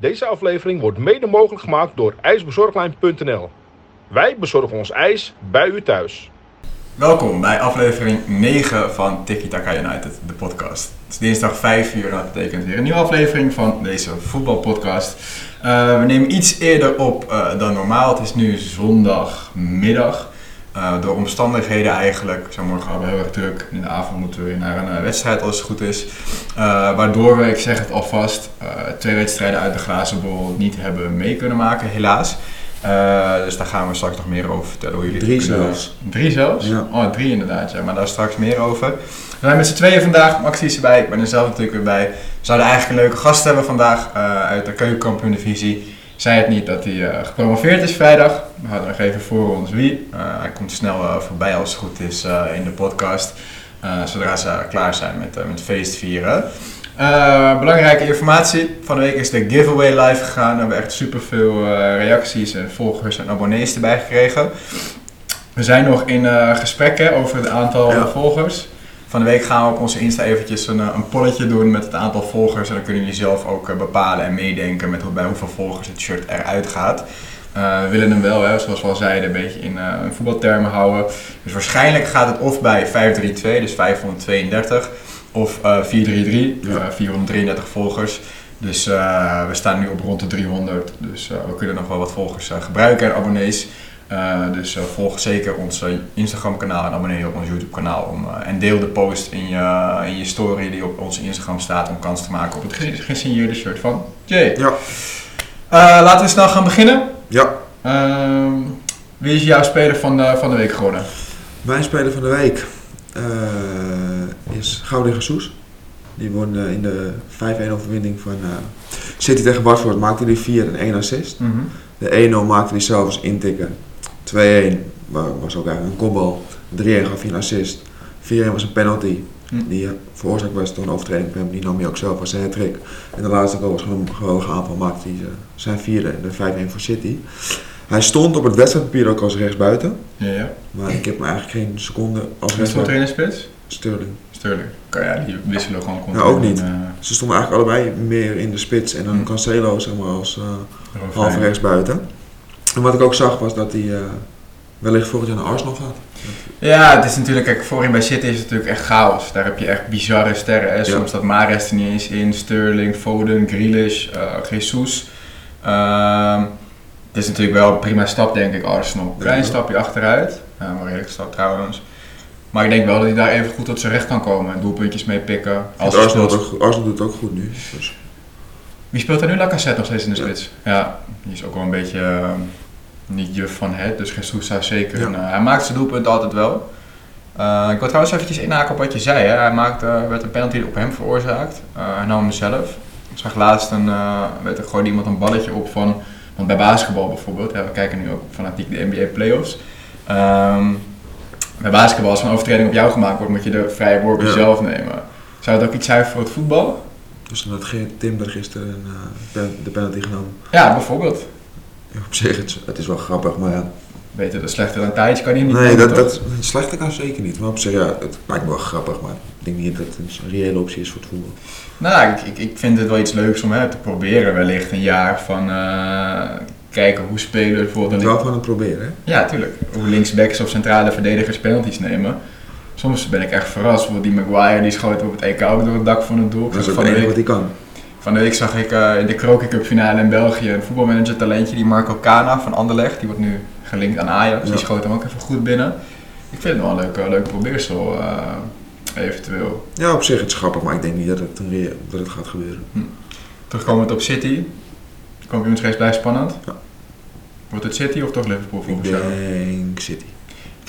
Deze aflevering wordt mede mogelijk gemaakt door ijsbezorglijn.nl. Wij bezorgen ons ijs bij u thuis. Welkom bij aflevering 9 van Tiki Taka United, de podcast. Het is dinsdag 5 uur en dat betekent weer een nieuwe aflevering van deze voetbalpodcast. Uh, we nemen iets eerder op uh, dan normaal. Het is nu zondagmiddag. Uh, door omstandigheden eigenlijk. Zo morgen hebben we heel erg druk. In de avond moeten we weer naar een wedstrijd als het goed is. waardoor we, ik zeg het alvast, twee wedstrijden uit de glazen bol niet hebben mee kunnen maken, helaas. Dus daar gaan we straks nog meer over vertellen. Hoe jullie drie zelfs. Drie zelfs? Ja. Oh, drie inderdaad, ja. Maar daar straks meer over. We zijn met z'n tweeën vandaag. Maxi is erbij. Ik ben er zelf natuurlijk weer bij. We zouden eigenlijk een leuke gast hebben vandaag uit de keukenkampioen divisie. Zei het niet dat hij uh, gepromoveerd is vrijdag. We houden nog even voor ons wie. hij komt snel voorbij als het goed is in de podcast. zodra ze klaar zijn met, met feestvieren. Belangrijke informatie. Van de week is de giveaway live gegaan. We hebben echt superveel reacties en volgers en abonnees erbij gekregen. We zijn nog in gesprekken over het aantal volgers. Van de week gaan we op onze Insta eventjes een, een polletje doen met het aantal volgers. En dan kunnen jullie zelf ook bepalen en meedenken met hoe, bij hoeveel volgers het shirt eruit gaat. we willen hem wel, hè, zoals we al zeiden, een beetje in voetbaltermen houden. Dus waarschijnlijk gaat het of bij 532, dus 532 of uh, 433, uh, 433 volgers. Dus we staan nu op rond de 300. Dus we kunnen nog wel wat volgers gebruiken en abonnees. Dus volg zeker ons Instagram kanaal en abonneer je op ons YouTube kanaal. Om, en deel de post in je, in je story die op onze Instagram staat om kans te maken op het gesigneerde shirt van Jay. Ja. laten we snel gaan beginnen. Ja. Ehm, wie is jouw speler van de, van de week geworden? Mijn speler van de week? is Gaudi Jesus. Die won in de 5-1 overwinning van City tegen Watford. Maakte hij 4 en 1 assist. Mm -hmm. De 1-0 maakte hij zelf als intikken. 2-1 was ook eigenlijk een kopbal. 3-1 gaf hij een assist. 4-1 was een penalty. Mm. Die veroorzaakt was door een overtreding. Die nam hij ook zelf als een trick. En de laatste goal was gewoon een geweldige aanval. Maakte hij zijn vierde, de 5-1 voor City. Hij stond op het wedstrijdpapier ook als rechtsbuiten. Ja, ja. Maar ik heb me eigenlijk geen seconde als rechtsbuiten... stond er in de spits? Sterling. Sterling. Kan ja, die wisselen gewoon continu. Nou, ook niet. En, uh... Ze stonden eigenlijk allebei meer in de spits. En dan mm. Cancelo zeg maar als uh, half rechtsbuiten. En wat ik ook zag was dat hij uh, wellicht volgend jaar naar Arsenal gaat. Ja, het is natuurlijk, kijk, voorin bij City is het natuurlijk echt chaos. Daar heb je echt bizarre sterren. Hè? Soms staat Mares er niet eens in, Sterling, Foden, Grealish, uh, Jesus. Uh, het is natuurlijk wel een prima stap, denk ik, Arsenal. Klein stapje achteruit, uh, maar redelijk stap trouwens. Maar ik denk wel dat hij daar even goed tot zijn recht kan komen en doelpuntjes mee pikken. Als Arsenal, doet Arsenal doet het ook goed nu. Dus. Wie speelt er nu Lacazette nog steeds in de spits? Ja, die is ook wel een beetje uh, niet juf van het, dus zou zeker. Ja. hij maakt zijn doelpunt altijd wel. Uh, ik wil trouwens eventjes inhaken op wat je zei. Hè. Hij maakte, werd een penalty op hem veroorzaakt. hij nam hem zelf. Ik zag laatst een, weet er, gooide iemand een balletje op van want bij basketbal bijvoorbeeld, we kijken nu ook fanatiek de NBA playoffs. Um, bij basketbal, als een overtreding op jou gemaakt wordt, moet je de vrije worp ja. zelf nemen. Zou het ook iets zijn voor het voetbal? Dus dan had Tim er gisteren uh, de penalty genomen. Ja, bijvoorbeeld. Ja, op zich, het, het is wel grappig, maar ja. Beter de slechte dan tijdje kan je niet Nee, dat, dat, het slechte kan zeker niet. Maar op zich, ja, het lijkt me wel grappig, maar ik denk niet dat het een reële optie is voor het voetbal. Nou, ik, ik, ik vind het wel iets leuks om hè, te proberen wellicht een jaar van uh, kijken hoe spelers bijvoorbeeld... Het wel van het proberen, hè? Ja, tuurlijk. Hoe linksbacks of centrale verdedigers penalties nemen. Soms ben ik echt verrast. Bijvoorbeeld die Maguire die schoot op het EK ook door het dak van het doel. Dat is ook het wat hij kan. Van de week zag ik uh, in de Kroken Cup finale in België een voetbalmanager talentje, die Marco Cana van Anderlecht. Die wordt nu gelinkt aan Ajax. Ja. Die schoot hem ook even goed binnen. Ik vind het wel een leuk, leuk probeersel. Uh, eventueel. Ja, op zich het is grappig, maar ik denk niet dat het, dat het gaat gebeuren. Hm. Terugkomend op City. Kampioensrace blijft spannend. Ja. Wordt het City of toch Liverpool volgens jou? Ik denk City.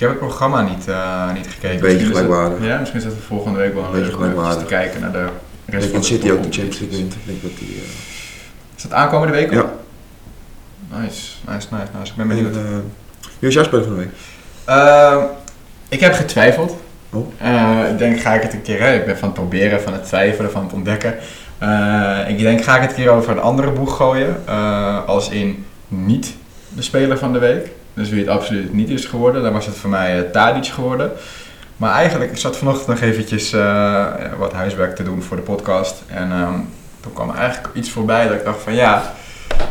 Ik heb het programma niet, uh, niet gekeken. Een beetje gelijkwaardig. ja, misschien is het volgende week wel een beetje leuk om te kijken naar de rest van de City ook de Champions League wint. Ik denk dat die, uh... Is dat aankomende week? Ja. Nice, nice, nice, nice. Ik ben benieuwd. En, uh, wie was jouw speler van de week? Uh, ik heb getwijfeld. Oh. Uh, ik denk, ga ik het een keer, hè? ik ben van het proberen, van het twijfelen, van het ontdekken. Uh, ik denk, ga ik het een keer over een andere boeg gooien. Uh, als in niet de speler van de week. Dus wie het absoluut niet is geworden, dan was het voor mij uh, Tadic geworden. Maar eigenlijk, ik zat vanochtend nog eventjes wat huiswerk te doen voor de podcast. En um, toen kwam eigenlijk iets voorbij dat ik dacht van ja,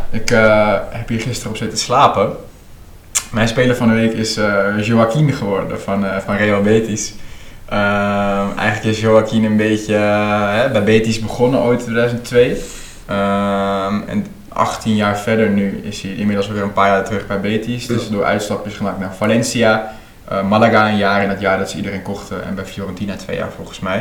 ik eh, heb hier gisteren op zitten slapen. Mijn speler van de week is uh, Joaquin geworden van, van Real Betis. Ehm, eigenlijk is Joaquin een beetje bij Betis begonnen ooit in 2002. Ehm, en 18 jaar verder nu is hij inmiddels weer een paar jaar terug bij Betis. Dus door uitstapjes gemaakt naar Valencia, Malaga een jaar in het jaar dat ze iedereen kochten en bij Fiorentina twee jaar volgens mij.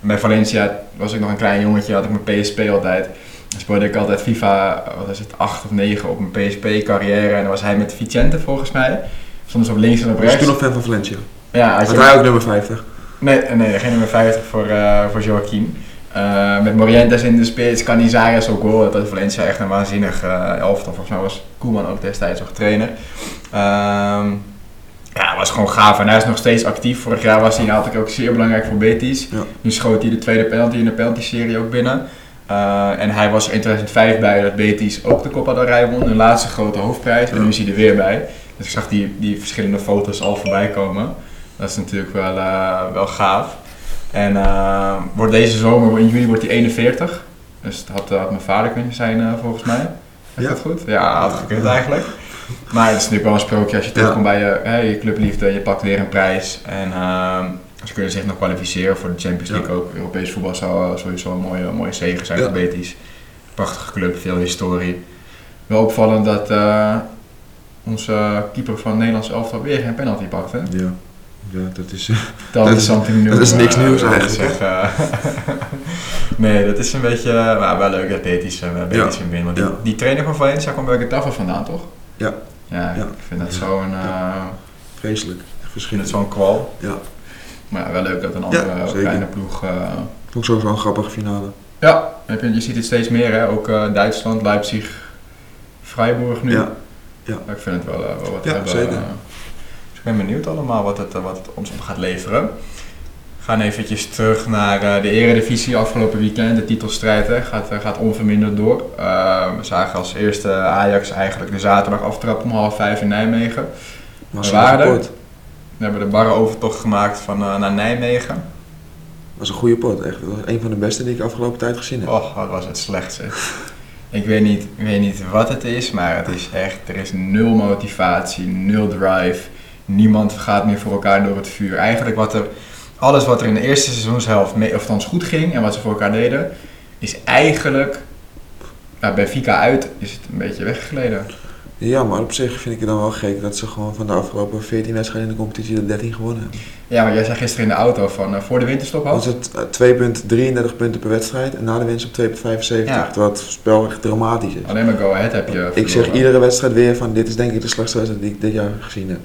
En bij Valencia was ik nog een klein jongetje, had ik mijn PSP altijd. Dan speelde ik altijd FIFA, wat is het, 8 of 9 op mijn PSP-carrière. En dan was hij met Vicente volgens mij. Soms op links en op rechts. Was je toen nog fan van Valencia? Ja. Had, hij ook nummer 50? Nee, nee geen nummer 50 voor, uh, voor Joaquin. Uh, met Morientes in de spits, Canizares ook goal. Dat Valencia echt een waanzinnig uh, elftal. Volgens mij was Koeman ook destijds nog trainer. Ehm, ja, was gewoon gaaf. En hij is nog steeds actief. Vorig jaar was hij natuurlijk ook zeer belangrijk voor Betis. Ja. Nu schoot hij de tweede penalty in de penalty-serie ook binnen. Uh, en hij was er in 2005 bij dat Betis ook de Copa del Rey won, hun laatste grote hoofdprijs. En nu is hij er weer bij. Dus ik zag die, die verschillende foto's al voorbij komen. Dat is natuurlijk wel, wel gaaf. En uh, wordt deze zomer, in juli wordt hij 41. Dus dat had, had mijn vader kunnen zijn volgens mij. Is Ja. dat goed? Ja, had gekund eigenlijk. Maar het is natuurlijk wel een sprookje als je terugkomt bij je, hè, je clubliefde, je pakt weer een prijs. En uh, ze kunnen zich nog kwalificeren voor de Champions League ook. Europees voetbal zou uh, sowieso een mooie, mooie zegen zijn voor Betis. Prachtige club, veel historie. Wel opvallend dat onze keeper van het Nederlands elftal weer geen penalty pakt. Hè? Ja. Ja, dat is... Dat, Dat is something dat is niks eh, nieuws eigenlijk, zeggen. nee, dat is een beetje... maar wel leuk dat Betis, uh, Betis Ja. Want die, Ja. die trainer van Valencia kwam bij Getafe vandaan, toch? Ja. Ja, Ja. ik vind dat Ja. zo'n... Uh, Vreselijk. Verschrikkelijk. zo'n kwal. Ja. Maar ja, wel leuk dat een andere Ja, kleine ploeg... uh, sowieso een grappige finale. ja, je, je ziet het steeds meer, hè? Ook uh, Duitsland, Leipzig, Freiburg nu. Ja. Ik vind het wel, wel wat Ja, hebben. zeker. Ben benieuwd allemaal wat het, uh, wat het ons op gaat leveren. We gaan eventjes terug naar uh, de eredivisie afgelopen weekend. De titelstrijd hè, gaat, uh, gaat onverminderd door. Uh, we zagen als eerste Ajax eigenlijk de zaterdag aftrap om half vijf in Nijmegen. Was We een waren er. pot. We hebben de barre overtocht gemaakt van, uh, naar Nijmegen. was een goede pot, echt. Dat was een van de beste die ik afgelopen tijd gezien heb. Och, wat was het slecht zeg. Ik weet, niet, ik weet niet wat het is, maar het is echt, er is nul motivatie, nul drive. Niemand gaat meer voor elkaar door het vuur. Eigenlijk wat er, alles wat er in de eerste seizoenshelft mee, of althans goed ging en wat ze voor elkaar deden, is eigenlijk, nou, bij Fika uit is het een beetje weggegleden. Ja, maar op zich vind ik het dan wel gek dat ze gewoon van de afgelopen 14 wedstrijden in de competitie de 13 gewonnen hebben. Ja, maar jij zei gisteren in de auto van uh, voor de winterstop al. is het eh, 2,33 punten per wedstrijd en na de winst op 2,75. Ja. Terwijl het spel echt dramatisch is. Alleen maar go ahead heb je. Ik zeg iedere wedstrijd weer van dit is denk ik de slechtste wedstrijd die ik dit jaar gezien heb.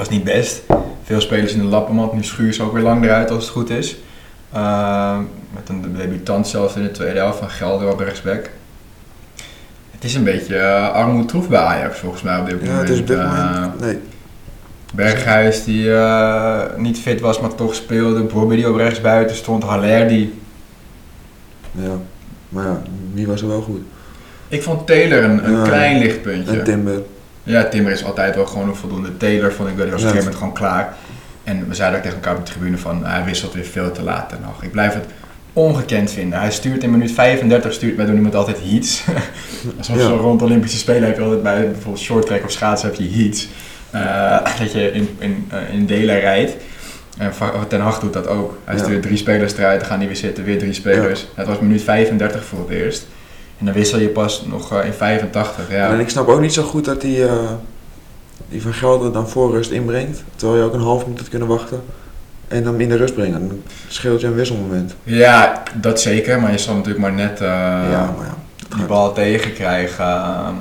Dat is niet best. Veel spelers in de lappenmand. Nu schuur ze ook weer lang eruit als het goed is. Uh, met een debutant zelfs in de tweede helft van Gelder op rechtsback. Het is een beetje uh, armoedtroef bij Ajax volgens mij op dit Ja, moment. het is op dit Uh, moment. Nee. Berghuis die uh, niet fit was, maar toch speelde. Bobby die op rechts buiten stond. Haller die... Ja. Maar ja, wie was er wel goed? Ik vond Taylor een, een Ja. klein lichtpuntje. En Timber. Ja, Timber is altijd wel gewoon een voldoende. Taylor vond ik wel, die was op een gegeven moment gewoon klaar. En we zeiden ook tegen elkaar op de tribune van, hij wisselt weer veel te laat nog. Ik blijf het ongekend vinden. Hij stuurt in minuut 35, stuurt bij iemand altijd heats. Alsof Ja. zo rond Olympische Spelen heb je altijd bij bijvoorbeeld short track of schaatsen heb je heats. Eh, dat je in, in, eh, in delen rijdt. En Ten Hag doet dat ook. Hij Ja. stuurt drie spelers eruit, dan gaan die weer zitten, weer drie spelers. Het was minuut 35 voor het eerst. En dan wissel je pas nog eh, in 85. Ja. En ik snap ook niet zo goed dat die, eh, die van Gelder dan voor rust inbrengt. Terwijl je ook een half minuut had kunnen wachten. En dan in de rust brengen. Dan scheelt je een wisselmoment. Ja, dat zeker, maar je zal natuurlijk maar net eh, ja, maar ja. die bal tegenkrijgen. ehm.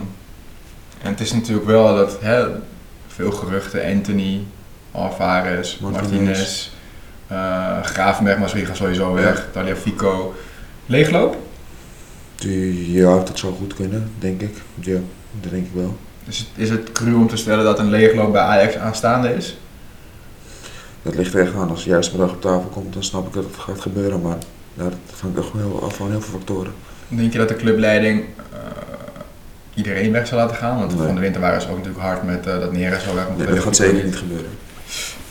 En het is natuurlijk wel dat hè, veel geruchten, Anthony, Alvarez, Martinez. Martinez, eh Gravenberg, gaan sowieso weg, Taliafico. Leegloop? Ja, dat zou goed kunnen, denk ik. Ja, dat denk ik wel. Is het, is het cru om te stellen dat een leegloop bij Ajax aanstaande is? Dat ligt er echt aan. Als het juiste bedrag op tafel komt, dan snap ik dat het gaat gebeuren. Maar ja, dat hangt echt heel, af van heel veel factoren. Denk je dat de clubleiding eh, iedereen weg zal laten gaan? Want Nee. van de winter waren ze ook natuurlijk hard met eh, dat Neres al weg moet. Nee, dat gaat zeker niet gebeuren.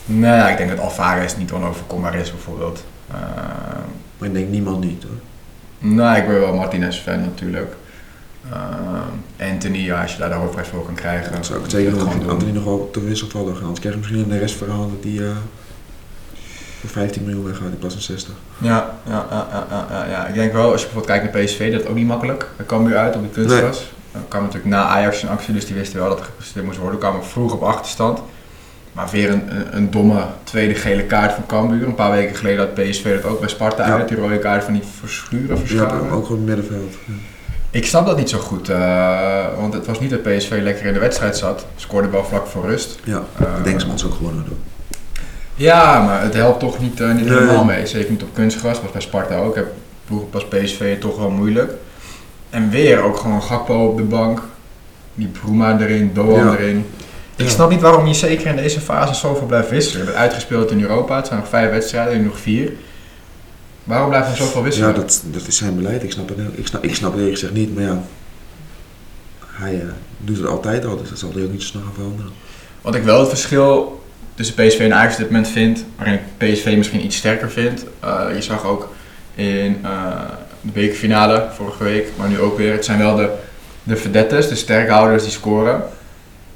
Nee, ik denk dat Alvarez niet onoverkombaar is bijvoorbeeld. Uh, Maar ik denk niemand niet hoor. Nou, ik ben wel Martinez fan natuurlijk. Uh, Anthony, ja, als je daar de hoofdprijs voor kan krijgen. Dat zou ik het zeker doen. vind Anthony nog wel te wisselvallig. Anders krijg je misschien in de rest verhaal dat die eh, voor 15 miljoen weggaat in plaats van 60. Ja, ja, ja, ja, ja. Ik denk wel, als je bijvoorbeeld kijkt naar PSV, dat is ook niet makkelijk. Dat kwam weer uit op de kunstgras. Dat kwam natuurlijk na Ajax in actie, dus die wisten wel dat er gepresteerd moest worden. kwamen vroeg op achterstand. Maar weer een, een, een domme tweede gele kaart van Cambuur. Een paar weken geleden had PSV dat ook bij Sparta Ja. uit. Die rode kaart van die verschuren, Ja, verschuren. ook gewoon middenveld. Ja. Ik snap dat niet zo goed, eh, want het was niet dat PSV lekker in de wedstrijd zat. Scoorde wel vlak voor rust. Ja, Eh, ik denk ze ook gewonnen doen. Ja, maar het helpt toch niet, eh, niet Nee. helemaal mee. Zeker niet op kunstgras, was bij Sparta ook. Heb ploegen pas PSV toch wel moeilijk. En weer ook gewoon Gakpo op de bank. Die Bruma erin, Doan Ja. erin. Ik Ja. snap niet waarom je zeker in deze fase zoveel blijft wisselen. Je bent uitgespeeld in Europa, het zijn nog vijf wedstrijden, nu nog vier. Waarom blijft er zoveel wisselen? Ja, dat, dat is zijn beleid. Ik snap het, ik snap, ik snap het gezegd niet, maar ja. Hij eh, doet het altijd al, dus dat zal hij ook niet zo snel gaan veranderen. Wat ik wel het verschil tussen PSV en Ajax op dit moment vind, waarin ik PSV misschien iets sterker vind. eh, je zag ook in eh, de bekerfinale vorige week, maar nu ook weer. Het zijn wel de, de verdettes, de sterkhouders die scoren.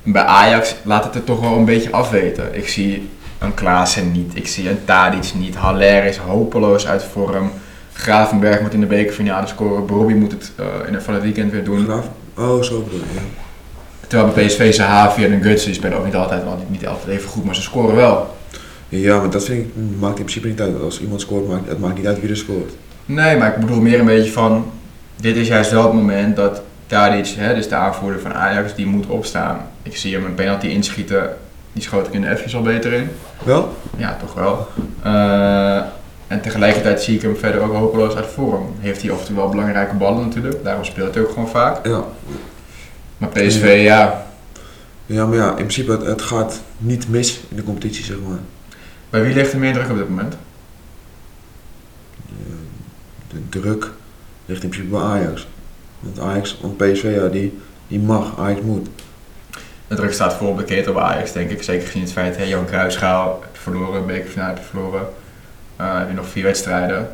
Bij Ajax laat het er toch wel een beetje afweten. Ik zie een Klaassen niet, ik zie een Tadic niet. Haller is hopeloos uit vorm. Gravenberg moet in de bekerfinale scoren. Bobby moet het eh, in het van het weekend weer doen. Graaf? Oh, zo bedoel je. Ja. Terwijl bij PSV Zahavi en Guts, die spelen ook niet altijd, wel niet, niet altijd even goed, maar ze scoren wel. Ja, maar dat vind ik, maakt in principe niet uit. Als iemand scoort, maakt, het maakt niet uit wie er scoort. Nee, maar ik bedoel meer een beetje van, dit is juist wel het moment dat Tadic, hè, dus de aanvoerder van Ajax, die moet opstaan. Ik zie hem een penalty inschieten, die schoot ik in de F's al beter in. Wel? Ja, toch wel. Eh, en tegelijkertijd zie ik hem verder ook hopeloos uit vorm. Heeft hij oftewel wel belangrijke ballen natuurlijk, daarom speelt hij ook gewoon vaak. Ja. Maar PSV, ja, Ja, maar ja, in principe, het, het gaat niet mis in de competitie, zeg maar. bij wie ligt er meer druk op dit moment? Eh, De druk ligt in principe bij Ajax. Want Ajax, want PSV, ja, die, die mag, Ajax moet. De druk staat vol op de ketel bij Ajax, denk ik. Zeker gezien het feit, hè, Jan Kruisschaal heb je verloren, bekerfinale heb je verloren. Heb je nog vier wedstrijden.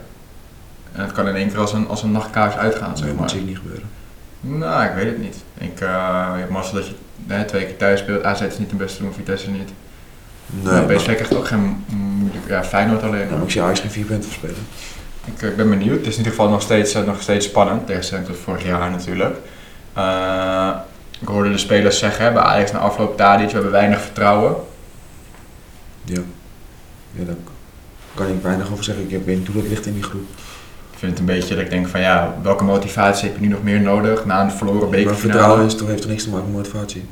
En het kan in één keer als een, als een nachtkaars uitgaan, zeg dat maar. zie ik niet gebeuren. Nou, ik weet het niet. Ik, je hebt mazzel dat je twee keer thuis speelt. AZ is niet de beste doen, Vitesse niet. Nee, maar PSV krijgt ook geen moeilijk... Ja, Feyenoord alleen. maar ik zie Ajax geen vier punten verspelen. Ik, eh, ik ben benieuwd. Het is in ieder geval nog steeds, eh, nog steeds spannend. Tegenstelling tot vorig jaar natuurlijk. Eh, ik hoorde de spelers zeggen bij Ajax na afloop Tadic, we hebben weinig vertrouwen. Ja. Ja, daar kan ik weinig over zeggen. Ik weet niet hoe dat ligt in die groep. Ik vind het een beetje dat ik denk van ja, welke motivatie heb je nu nog meer nodig na een verloren Maar bekerfinale? vertrouwen is toch, heeft toch niks te maken met motivatie?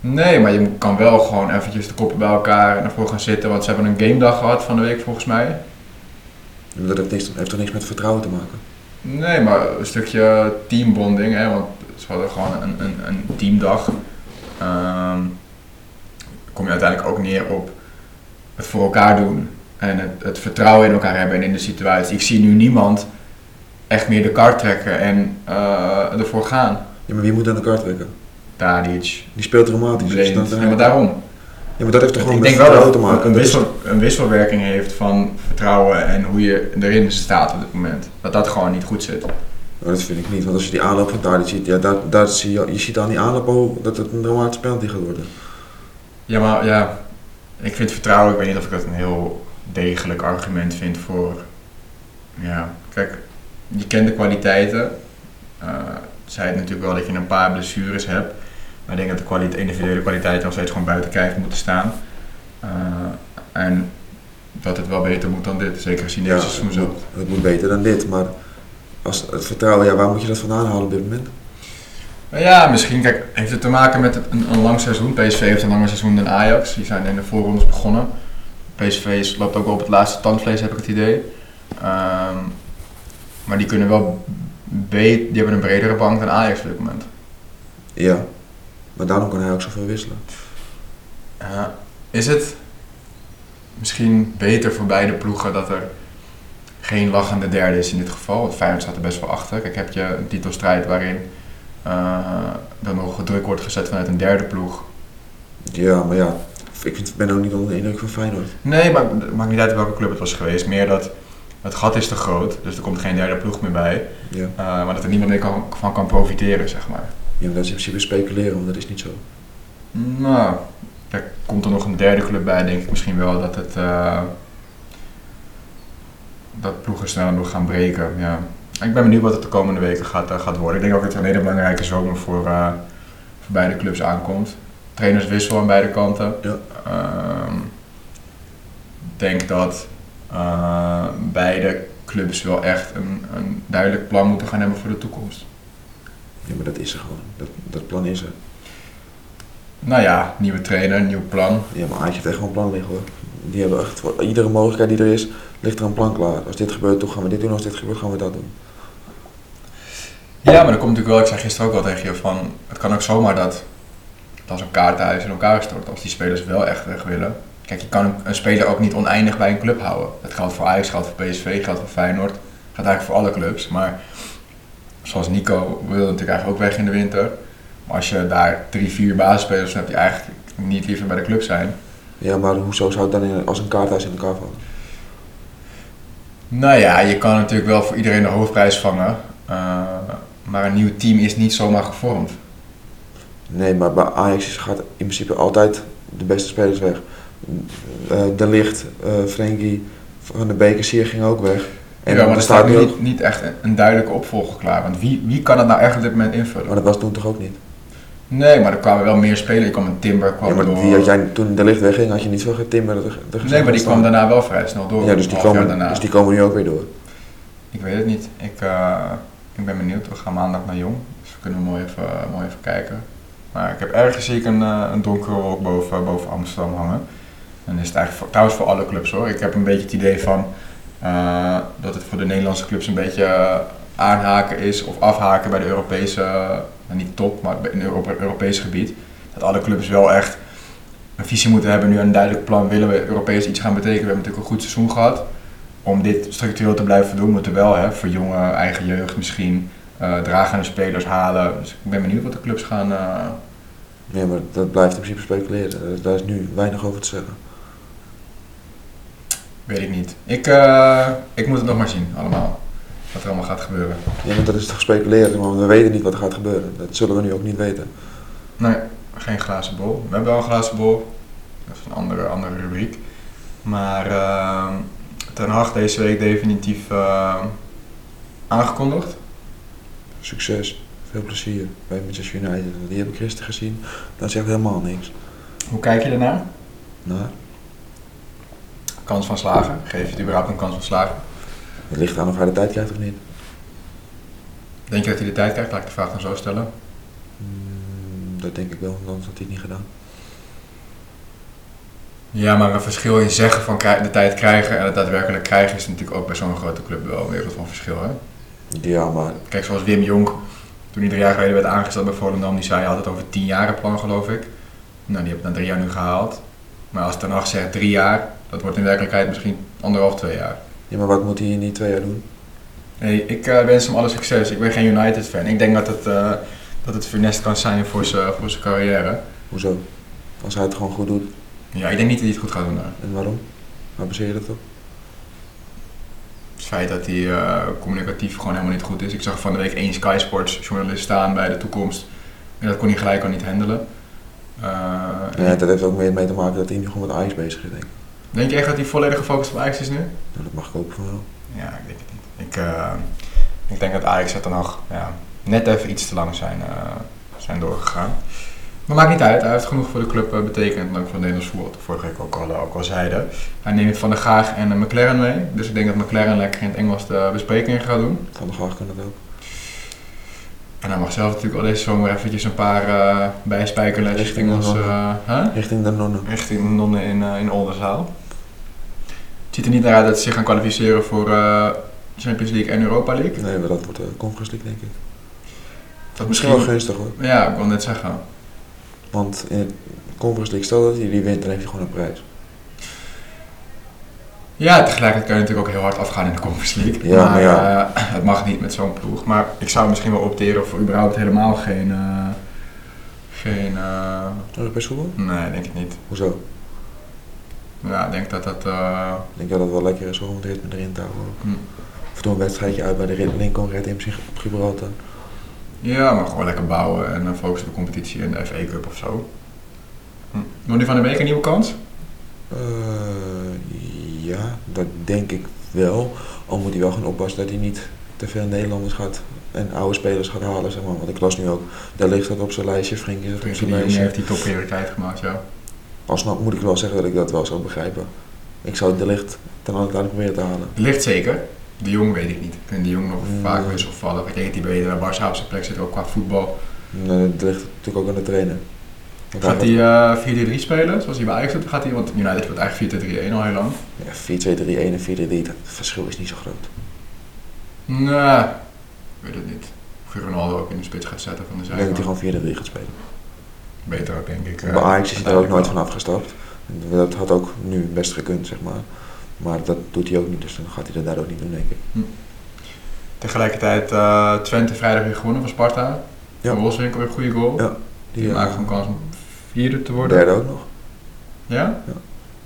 Nee, maar je kan wel gewoon eventjes de koppen bij elkaar en ervoor gaan zitten. Want ze hebben een game dag gehad van de week volgens mij. Dat heeft, niks, heeft toch niks met vertrouwen te maken? Nee, maar een stukje teambonding, hè, want ze hadden gewoon een, een, een teamdag. Ehm kom je uiteindelijk ook neer op het voor elkaar doen en het, het vertrouwen in elkaar hebben en in de situatie. Ik zie nu niemand echt meer de kaart trekken en eh, ervoor gaan. Ja, maar wie moet aan de kaart trekken? Tadic, Die speelt dramatisch. dus dan- Ja, maar daarom. Ja, maar dat heeft toch gewoon Ik denk wel vertrouwen dat te maken? een, wissel, een wisselwerking heeft van vertrouwen en hoe je erin staat op dit moment. Dat dat gewoon niet goed zit. Nou, dat vind ik niet, want als je die aanloop van Tadic ziet, ja, daar, daar zie je, je ziet aan die aanloop al dat het een dramatische penalty gaat worden. Ja, maar ja, ik vind vertrouwen, ik weet niet of ik dat een heel degelijk argument vind voor. Ja, kijk, je kent de kwaliteiten. Eh zei het natuurlijk wel dat je een paar blessures hebt. Maar ik denk dat de individuele kwaliteiten nog steeds gewoon buiten kijf moeten staan. Eh, en dat het wel beter moet dan dit, zeker gezien Ja, deze seizoen zo. moet, het moet beter dan dit, maar als het vertrouwen, ja, waar moet je dat vandaan halen op dit moment? Nou ja, misschien kijk, heeft het te maken met het- een, een lang seizoen. PSV heeft een langer seizoen dan Ajax. Die zijn in de voorrondes begonnen. PSV is- loopt ook wel op het laatste tandvlees, heb ik het idee. Ehm, maar die kunnen wel die hebben een bredere bank dan Ajax op dit moment. Ja, maar daarom kan hij ook zoveel wisselen. Is het misschien beter voor beide ploegen dat er geen lachende derde is in dit geval? Want Feyenoord staat er best wel achter. Kijk, heb je een titelstrijd waarin eh er nog druk wordt gezet vanuit een derde ploeg. Ja, maar ja, ik ben ook niet onder de indruk van Feyenoord. Nee, maar het maakt niet uit welke club het was geweest. Meer dat het gat is te groot, dus er komt geen derde ploeg meer bij. Ja. Eh, maar dat er niemand meer kan, van kan profiteren, zeg maar. Ja, maar dat is in principe speculeren, want dat is niet zo. Nou, er komt er nog een derde club bij, denk ik misschien wel dat het. eh, dat ploegen sneller nog gaan breken. Ja. Ik ben benieuwd wat het de komende weken gaat, gaat worden. Ik denk ook dat het een hele belangrijke zomer voor, eh, voor beide clubs aankomt. Trainers wisselen aan beide kanten. Ja. Ehm, Ik denk dat beide clubs wel echt een, een duidelijk plan moeten gaan hebben voor de toekomst. Ja, maar dat is er gewoon. Dat, dat plan is er. Nou ja, nieuwe trainer, nieuw plan. Ja, maar Ajax heeft echt wel een plan liggen hoor. Die hebben echt voor iedere mogelijkheid die er is, ligt er een plan klaar. Als dit gebeurt, toch gaan we dit doen. Als dit gebeurt, gaan we dat doen. Ja, maar dan komt natuurlijk wel, ik zei gisteren ook wel tegen je, van het kan ook zomaar dat, dat als een kaartenhuis in elkaar stort, als die spelers wel echt weg willen. Kijk, je kan een, speler ook niet oneindig bij een club houden. Dat geldt voor Ajax, geldt voor PSV, geldt voor Feyenoord, geldt eigenlijk voor alle clubs. Maar zoals Nico wil natuurlijk eigenlijk ook weg in de winter. Maar als je daar drie, vier basisspelers hebt die eigenlijk niet liever bij de club zijn. Ja, maar hoezo zou het dan in, als een kaarthuis in elkaar vallen? Nou ja, je kan natuurlijk wel voor iedereen de hoofdprijs vangen. eh, maar een nieuw team is niet zomaar gevormd. Nee, maar bij Ajax gaat in principe altijd de beste spelers weg. Eh, de Licht, eh Frenkie, Van de Beek, Sier ging ook weg. En ja, maar er staat nu niet, niet echt een, duidelijke opvolger klaar. Want wie, wie kan het nou echt op dit moment invullen? Maar dat was toen toch ook niet? Nee, maar er kwamen wel meer spelers. Er kwam een Timber, kwam Ja, maar door. die had jij, toen de Licht wegging, had je niet veel Timber er, er nee, maar die kwam daarna wel vrij snel door. Ja, dus die, komen, daarna. dus die komen nu ook weer door. Ik weet het niet. Ik, eh, ik ben benieuwd. We gaan maandag naar Jong. Dus we kunnen mooi even, mooi even kijken. Maar ik heb ergens zie ik een, eh, een donkere wolk boven, boven Amsterdam hangen. En is het eigenlijk voor, trouwens voor alle clubs hoor. Ik heb een beetje het idee van eh, dat het voor de Nederlandse clubs een beetje eh, aanhaken is of afhaken bij de Europese, eh, niet top, maar in het Europe, Europees gebied. Dat alle clubs wel echt een visie moeten hebben, nu een duidelijk plan. Willen we Europees iets gaan betekenen? We hebben natuurlijk een goed seizoen gehad. Om dit structureel te blijven doen, moeten we wel hè, voor jonge, eigen jeugd misschien eh dragende spelers halen. Dus ik ben benieuwd wat de clubs gaan. Nee, maar dat blijft in principe speculeren. Daar is nu weinig over te zeggen. Weet ik niet. Ik, eh, ik moet het nog maar zien, allemaal. Wat er allemaal gaat gebeuren. Ja, want dat is toch speculeren, maar we weten niet wat er gaat gebeuren. Dat zullen we nu ook niet weten. Nee, geen glazen bol. We hebben wel een glazen bol. Dat is een andere, andere rubriek. Maar ehm, Ten Hag deze week definitief eh, aangekondigd. Succes, veel plezier bij Manchester United. Die heb ik gisteren gezien. Dat zegt helemaal niks. Hoe kijk je ernaar? Nou, Kans van slagen. Geef je het überhaupt een kans van slagen? het ligt aan of hij de tijd krijgt of niet. Denk je dat hij de tijd krijgt? Laat ik de vraag dan zo stellen. Mm, dat denk ik wel, anders had hij het niet gedaan. Ja, maar een verschil in zeggen van de tijd krijgen en het daadwerkelijk krijgen is natuurlijk ook bij zo'n grote club wel een wereld van verschil. Hè? Ja, maar Kijk, zoals Wim Jonk, toen hij drie jaar geleden werd aangesteld bij Volendam, die zei het over tien jaren plan geloof ik. Nou, die heb ik na drie jaar nu gehaald. Maar als Ten Hag zegt drie jaar, dat wordt in werkelijkheid misschien anderhalf, twee jaar. Ja, maar wat moet hij in die twee jaar doen? Nee, ik eh, wens hem alle succes. Ik ben geen United-fan. Ik denk dat het, eh, dat het funest kan zijn voor zijn voor zijn carrière. Hoezo? Als hij het gewoon goed doet. Ja, ik denk niet dat hij het goed gaat doen daar. En waarom? Waar baseer je dat op? Het feit dat hij eh, communicatief gewoon helemaal niet goed is. Ik zag van de week één Sky Sports journalist staan bij de toekomst. En dat kon hij gelijk al niet handelen. Eh, Ja, dat heeft ook meer mee te maken dat hij nu gewoon met Ajax bezig is, denk ik. Denk je echt dat hij volledig gefocust op Ajax is nu? Nou, dat mag ik ook van wel. Ja, ik denk het niet. Ik, eh, ik denk dat Ajax het dan nog ja, net even iets te lang zijn, eh, zijn doorgegaan. Maar maakt niet uit, hij heeft genoeg voor de club betekend. En ook voor Nederlands voetbal, vorige week ook al, ook al zeiden. Hij neemt Van der Gaag en eh, McLaren mee. Dus ik denk dat McLaren lekker in het Engels de besprekingen gaat doen. Van de Gaag kan dat ook. En hij mag zelf natuurlijk al deze zomer eventjes een paar bijspijkerletjes Richting richting ons... de eh, huh? Richting de nonnen. Richting de nonnen in, eh, in Oldenzaal. Het ziet er niet naar uit dat ze zich gaan kwalificeren voor Champions League en Europa League. Nee, maar dat wordt de Conference League, denk ik. Dat Misschien wel gunstig hoor. Ja, ik wil net zeggen. Want in de Conference League, stel dat hij die wint, dan heeft hij gewoon een prijs. Ja, tegelijkertijd kan je natuurlijk ook heel hard afgaan in de Conference League. Ja, maar maar ja. eh, het mag niet met zo'n ploeg. Maar ik zou misschien wel opteren voor überhaupt helemaal geen... eh, geen... eh, Europees voetbal? nee, denk ik niet. Hoezo? Ja, ik denk dat dat... eh, Ik denk dat het wel lekker is hoor, om het ritme erin te houden. hm. Of door een wedstrijdje uit bij de Red- Lincoln Red in zich op Gibraltar. Ja, maar gewoon lekker bouwen en dan focussen op de competitie en de FA Cup of zo. Hm. Wordt nu van de week een nieuwe kans? Eh, ja, dat denk ik wel. Al moet hij wel gaan oppassen dat hij niet te veel Nederlanders gaat en oude spelers gaat halen. Zeg maar. Want ik las nu ook, daar ligt dat op zijn lijstje, Frenkie is op zijn de Jong lijstje. heeft die topprioriteit gemaakt, ja. Alsnog moet ik wel zeggen dat ik dat wel zou begrijpen. Ik zou de licht ten andere proberen te halen. Ligt zeker. De Jong weet ik niet. Ik vind de Jong nog Mm. vaak wisselvallig. Ik denk dat hij beter naar Barça op zijn plek zit, ook qua voetbal. En, eh, dat ligt natuurlijk ook aan de trainer. Gaat hij hij eh 4-3 spelen, zoals hij bij Ajax doet? Gaat hij, want United speelt eigenlijk 4-3-1 al heel lang. ja, 4-2-3-1 en 4-3-3, het verschil is niet zo groot. Nee, ik weet het niet. Of je Ronaldo ook in de spits gaat zetten van de Ik denk dat hij gewoon 4-3 gaat spelen. Beter ook, denk ik. eh, Bij Ajax is hij daar ook nooit van afgestapt. Dat had ook nu best gekund, zeg maar. Maar dat doet hij ook niet, dus dan gaat hij dat daar ook niet doen, denk ik. Tegelijkertijd eh, Twente vrijdag weer gewonnen van Sparta. Ja. Ja. Wolfswinkel weer een goede goal. Ja. Die eh, maakt gewoon kans om vierde te worden. derde ook nog. Ja?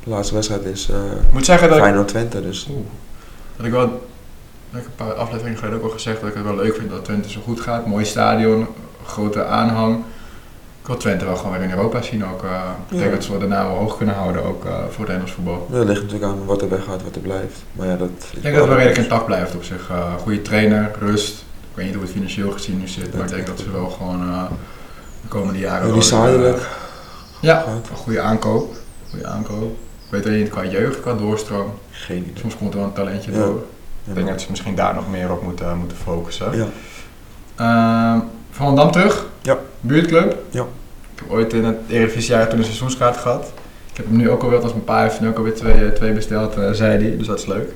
De laatste wedstrijd is Ik moet zeggen dat ik, Feyenoord Twente, dus Oeh. dat ik wel, dat ik een paar afleveringen geleden ook al gezegd dat ik het wel leuk vind dat Twente zo goed gaat. Mooi stadion, grote aanhang. Ik wil Twente wel gewoon weer in Europa zien ook. ik denk Ja. dat ze daarna wel hoog kunnen houden ook eh, voor het Nederlands voetbal. dat ligt natuurlijk aan wat er weggaat, wat er blijft. Maar ja, dat Ik denk dat het wel redelijk intact blijft op zich. goede trainer, rust. Ik weet niet hoe het financieel gezien nu zit, maar ik denk dat ze wel gewoon de komende jaren... Jullie Ja, een goede aankoop. Goede aankoop. Ik weet alleen niet qua jeugd, qua doorstroom. Geen idee. Soms komt er wel een talentje Ja. door. Ik denk dat ze misschien daar nog meer op moeten, moeten focussen. Ja. Ehm, van Dam terug. Ja. Buurtclub. Ja. Ik heb ooit in het Eredivisie-jaar toen een seizoenskaart gehad. Ik heb hem nu ook alweer, als mijn pa heeft nu ook alweer twee, eh, twee besteld, eh, zei hij. Dus dat is leuk.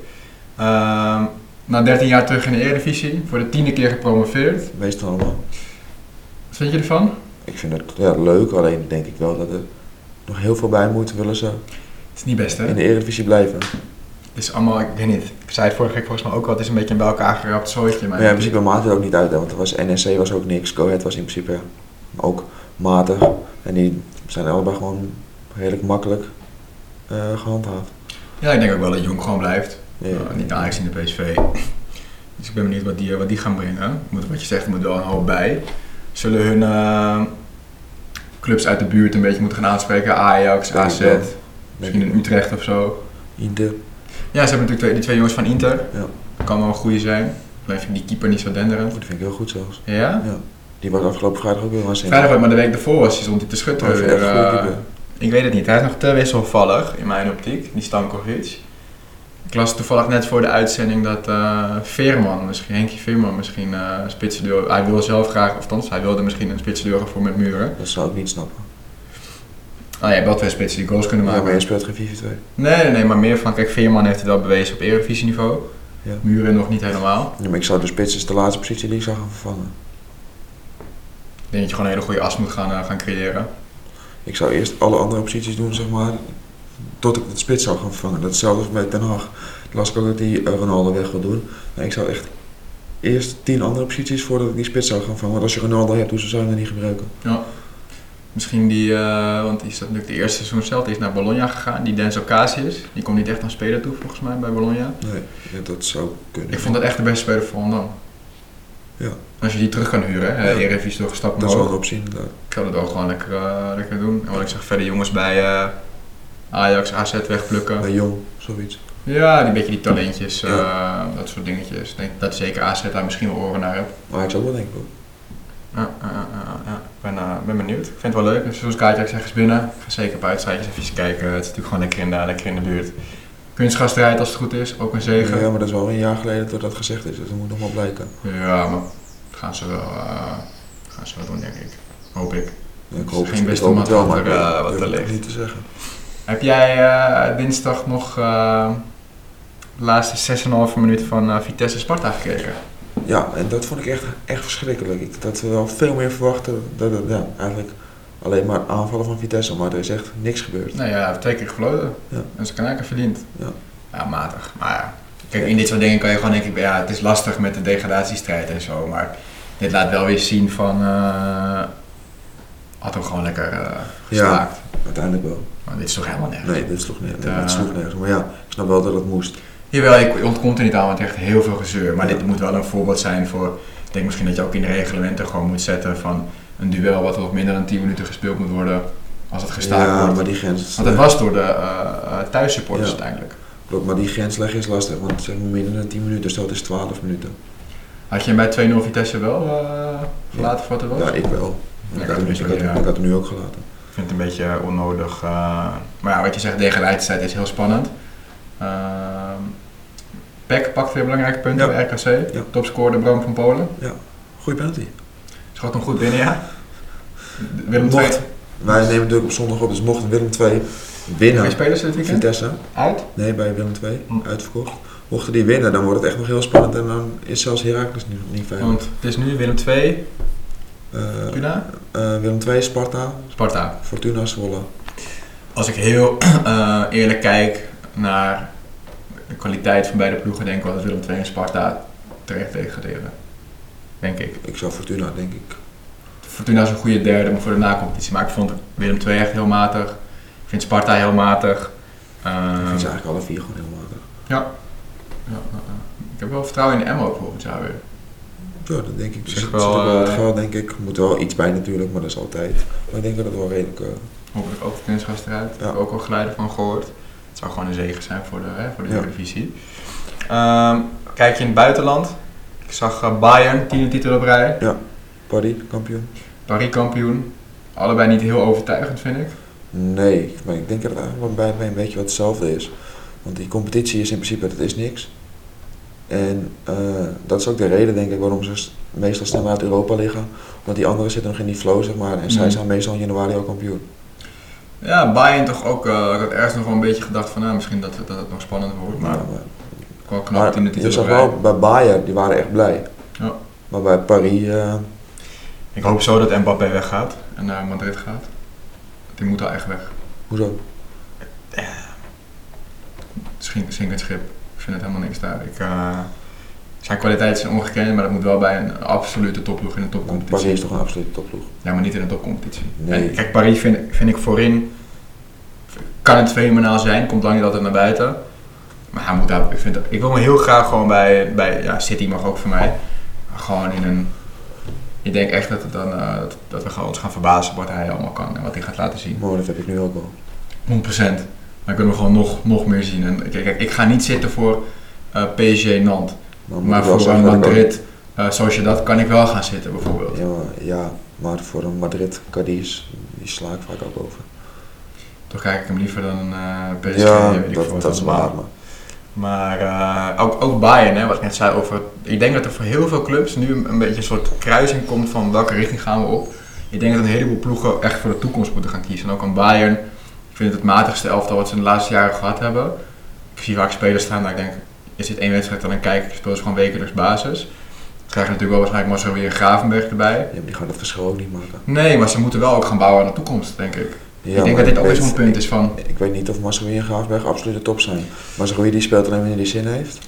Ehm, na 13 jaar terug in de Eredivisie. Voor de tiende keer gepromoveerd. Meestal allemaal. Wat vind je ervan? Ik vind het ja, leuk, alleen denk ik wel dat er nog heel veel bij moet, willen ze Het is niet best, hè? in de Eredivisie blijven. Het is allemaal, ik weet niet. Ik zei het vorige week volgens mij ook al. Het is een beetje een bij elkaar gerapt zooitje. Maar Maar ja, in principe maakt het ook niet uit, hè, want er was NSC was ook niks, Go Ahead was in principe ook matig. En die zijn allebei gewoon redelijk makkelijk eh, gehandhaafd. Ja, ik denk ook wel dat Jong gewoon blijft. Ja. Uh, niet Ajax in de PSV. Dus ik ben benieuwd wat die, eh, wat die gaan brengen. Moet, wat je zegt, er moet wel een hoop bij. Zullen hun eh, clubs uit de buurt een beetje moeten gaan aanspreken? Ajax, Denk AZ, misschien in Utrecht of zo. Inter. Ja, ze hebben natuurlijk twee, die twee jongens van Inter. Ja. Kan wel een goede zijn. Alleen vind ik die keeper niet zo denderend. Dat vind ik heel goed zelfs. Ja? Ja. Die was afgelopen vrijdag ook weer waanzinnig. Vrijdag maar de week daarvoor was hij stond hij te Oh, schutteren. eh, ik weet het niet. Hij is nog te wisselvallig in mijn optiek, die Stankovic. Ik las toevallig net voor de uitzending dat eh Veerman, misschien, Henkie Veerman misschien spitsenduo, hij wil zelf graag, of althans, hij wilde misschien een spitsenduo gaan voor met Muren. Dat zou ik niet snappen. Ah, hebt wel twee spitsen die goals kunnen Ja, maken. maar je speelt geen 4-4-2. Nee, nee, nee, maar meer van, kijk, Veerman heeft het wel bewezen op Eredivisie-niveau. Ja. Muren nog niet helemaal. Ja, maar ik zou de spits is de laatste positie die ik zou gaan vervangen. Ik denk dat je gewoon een hele goede as moet gaan, eh, gaan creëren. Ik zou eerst alle andere posities doen, zeg maar, tot ik de spits zou gaan vervangen. Datzelfde als met Den Haag. Las ik ook dat die eh, Ronaldo weg wil doen. Ik zou echt eerst tien andere posities voordat ik die spits zou gaan vervangen. Want als je Ronaldo hebt, hoezo zou je hem niet gebruiken? Misschien die, eh, want die is natuurlijk de eerste seizoen zelf, die is naar Bologna gegaan. Die Denzel Casius, die komt niet echt aan spelen toe volgens mij bij Bologna. Nee, ja, dat zou kunnen. Ik vond dat echt de beste speler voor dan. Ja. Als je die terug kan huren, hè, Ja. Eredivisie doorgestapt Dat is wel een optie inderdaad. Ik zou dat wel gewoon lekker, eh, lekker doen. En wat ik zeg, verder jongens bij Ajax, AZ wegplukken. Bij Jong, zoiets. Ja, die beetje die talentjes, eh, dat soort dingetjes. Ik denk dat zeker AZ daar misschien wel oren naar hebt. Maar ik zou wel denk ik wel. Ja, ja, ja, ben, eh, ben benieuwd. Ik vind het wel leuk. Een seizoenskaartje, ik zeg eens binnen. Ik ga zeker een uitstrijdjes even kijken. Het is natuurlijk gewoon lekker in de, lekker in de buurt. Kunstgasstrijd als het goed is, ook een zegen. Ja, maar dat is wel een jaar geleden dat dat gezegd is, dus dat moet nog wel blijken. Ja, maar gaan ze wel, eh, gaan ze wel doen, denk ik. Hoop ik. Is hoop, geen beste het wel, mat maar wat er, ligt. niet te zeggen. Heb jij eh, dinsdag nog eh, de laatste 6,5 minuut van eh, Vitesse Sparta gekeken? Ja, en dat vond ik echt, echt verschrikkelijk. Ik dat we wel veel meer verwachten. Dat ja, eigenlijk alleen maar aanvallen van Vitesse, maar er is echt niks gebeurd. Nee, ja, twee keer gefloten. Ja. En ze kan eigenlijk verdiend. Ja. Ja, matig. Maar ja, kijk, in dit soort dingen kan je gewoon denken, ja, het is lastig met de degradatiestrijd en zo. Maar dit laat wel weer zien van, had ook gewoon lekker uh, gestaakt. Uiteindelijk wel. Maar dit is toch helemaal nergens? Nee, dit sloeg nergens. Nee, het sloeg nergens. Maar ja, ik snap wel dat het moest. Jawel, ik ontkomt er niet aan, want echt heel veel gezeur. Maar dit moet wel een voorbeeld zijn voor... Ik denk misschien dat je ook in de reglementen gewoon moet zetten van een duel wat op minder dan 10 minuten gespeeld moet worden als het gestaakt ja, wordt. maar die grens... Want het was door de uh, thuissupporters ja. uiteindelijk. Klopt, maar die grens leggen is lastig, want zeg maar minder dan 10 minuten, stel het is 12 minuten. Had je hem bij 2-0 Vitesse wel uh, gelaten voor wat er was? Ja, ik wel. Ik, had hem, ik, had, ik had hem nu ook gelaten. Ik vind het een beetje onnodig. Uh, maar ja, wat je zegt, degradatie is heel spannend. Uh, Peck pakt weer belangrijke punten bij RKC. Ja. Topscorer Bram van Polen. Ja, goede penalty. Schot hem goed binnen, ja. Willem II. Wij nemen natuurlijk op zondag op, dus mocht Willem II winnen. Bij spelers dit weekend? Vitesse. Uit? Nee, bij Willem II. Hm. Uitverkocht. Mochten die winnen, dan wordt het echt nog heel spannend en dan is zelfs Heracles niet, niet veilig. Want het is nu Willem II, uh, Fortuna? Uh, Willem II, Sparta. Sparta. Fortuna, Zwolle. Als ik heel uh, eerlijk kijk naar de kwaliteit van beide ploegen, denk ik wel dat Willem II en Sparta terecht degraderen. Denk ik. Ik zou Fortuna, denk ik. Fortuna is een goede derde voor de nacompetitie, maar ik vond Willem II echt heel matig. Ik vind Sparta heel matig. Uh, ik vind ze eigenlijk alle vier gewoon heel matig. Ja. ja, Ik heb wel vertrouwen in de Emma ook volgend jaar weer. Ja, dat denk ik. Dus zeg wel, wel het geld, denk ik. Er moet wel iets bij natuurlijk, maar dat is altijd. Maar ik denk dat het wel redelijk... Uh... Hopelijk ook de kunstgast eruit. Ja. Heb ik ook al geluiden van gehoord. Het zou gewoon een zegen zijn voor de, hè, voor de ja. Um, kijk je in het buitenland. Ik zag uh, Bayern, tiende titel op rij. Ja, Paris kampioen. Paris kampioen. Allebei niet heel overtuigend, vind ik. Nee, maar ik denk dat het eigenlijk bij mij een beetje wat hetzelfde is. Want die competitie is in principe, dat is niks. En uh, dat is ook de reden, denk ik, waarom ze meestal sneller uit Europa liggen. Want die anderen zitten nog in die flow, zeg maar. En mm. zij zijn meestal in januari al kampioen. Ja, Bayern toch ook. Uh, ik had ergens nog wel een beetje gedacht van, nou, misschien dat, dat het nog spannender wordt. Maar, ja, maar wel knap in de titel. Je zag wel, bij Bayern, die waren echt blij. Ja. Maar bij Paris... Uh, ik hoop zo dat Mbappé weggaat en naar Madrid gaat. Die moet al echt weg. Hoezo? Ja. Zink het schip. Ik vind het helemaal niks daar. Ik, uh, zijn kwaliteiten zijn ongekend, maar dat moet wel bij een absolute topploeg in een topcompetitie. Paris is toch een absolute topploeg? Ja, maar niet in een topcompetitie. Nee. kijk, Paris vind, vind ik voorin, kan het fenomenaal zijn, komt lang niet altijd naar buiten. Maar hij moet daar, ik, vind, ik wil me heel graag gewoon bij, bij ja, City mag ook voor mij, gewoon in een ik denk echt dat, het dan, uh, dat, dat, we ons gaan verbazen wat hij allemaal kan en wat hij gaat laten zien. Mooi, dat heb ik nu ook wel. 100%. Ik wil hem gewoon nog, nog meer zien. En kijk, kijk, ik ga niet zitten voor uh, PSG Nantes. Maar, maar voor een Madrid, uh, zoals je dat, kan ik wel gaan zitten bijvoorbeeld. Ja, maar, ja, maar voor een Madrid Cadiz, die sla ik vaak ook over. Toch kijk ik hem liever dan een uh, PSG. Ja, dat, dat is waar. Maar. Maar uh, ook, ook Bayern, hè, wat ik net zei over. Ik denk dat er voor heel veel clubs nu een, beetje een soort kruising komt van welke richting gaan we op. Ik denk dat een heleboel ploegen echt voor de toekomst moeten gaan kiezen. En ook aan Bayern. Ik vind het het matigste elftal wat ze in de laatste jaren gehad hebben. Ik zie vaak spelers staan dat ik denk, is dit één wedstrijd dan een kijker, spelen ze gewoon wekelijks basis. Dan krijg je natuurlijk wel waarschijnlijk Marcel weer Gravenberg erbij. Ja, maar die gaan het verschil ook niet maken. Nee, maar ze moeten wel ook gaan bouwen aan de toekomst, denk ik. Ja, ik denk dat dit ook zo'n punt is van... Ik, weet niet of Masrowi en Graafberg absoluut de top zijn. Masrowi die speelt alleen wanneer die zin heeft.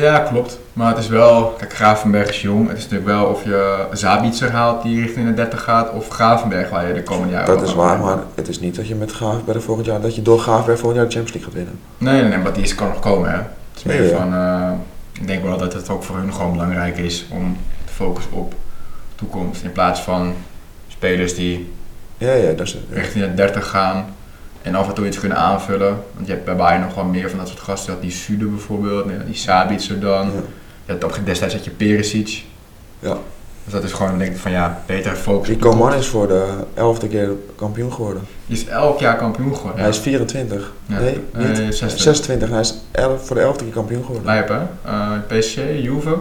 Ja, klopt. Maar het is wel... Kijk, Gravenberg is jong. Het is natuurlijk wel of je Zabitzer haalt die richting de 30 gaat... of Gravenberg waar je de komende jaren... Dat is waar, maar het is niet dat je met Gravenberg volgend jaar... dat je door Gravenberg volgend jaar de Champions League gaat winnen. Nee, nee, nee, maar die is, kan nog komen, hè. Het is meer van... Uh, ik denk wel dat het ook voor hun gewoon belangrijk is om te focussen op toekomst. In plaats van spelers die ja, ja, dat is Richting de 30 gaan en af en toe iets kunnen aanvullen. Want je hebt bij Bayern nog wel meer van dat soort gasten. Had die Sude bijvoorbeeld, die Sabitzer dan. Ja. Op, destijds had je Perisic. Ja. Dus dat is gewoon, denk ik, van ja, beter focus. Die Coman is voor de elfde keer kampioen geworden. Die is elk jaar kampioen geworden. Hij is 24. Nee, niet. 26. 26. Hij is elf, voor de elfde keer kampioen geworden. Lijp hè? Uh, PSG, Juve,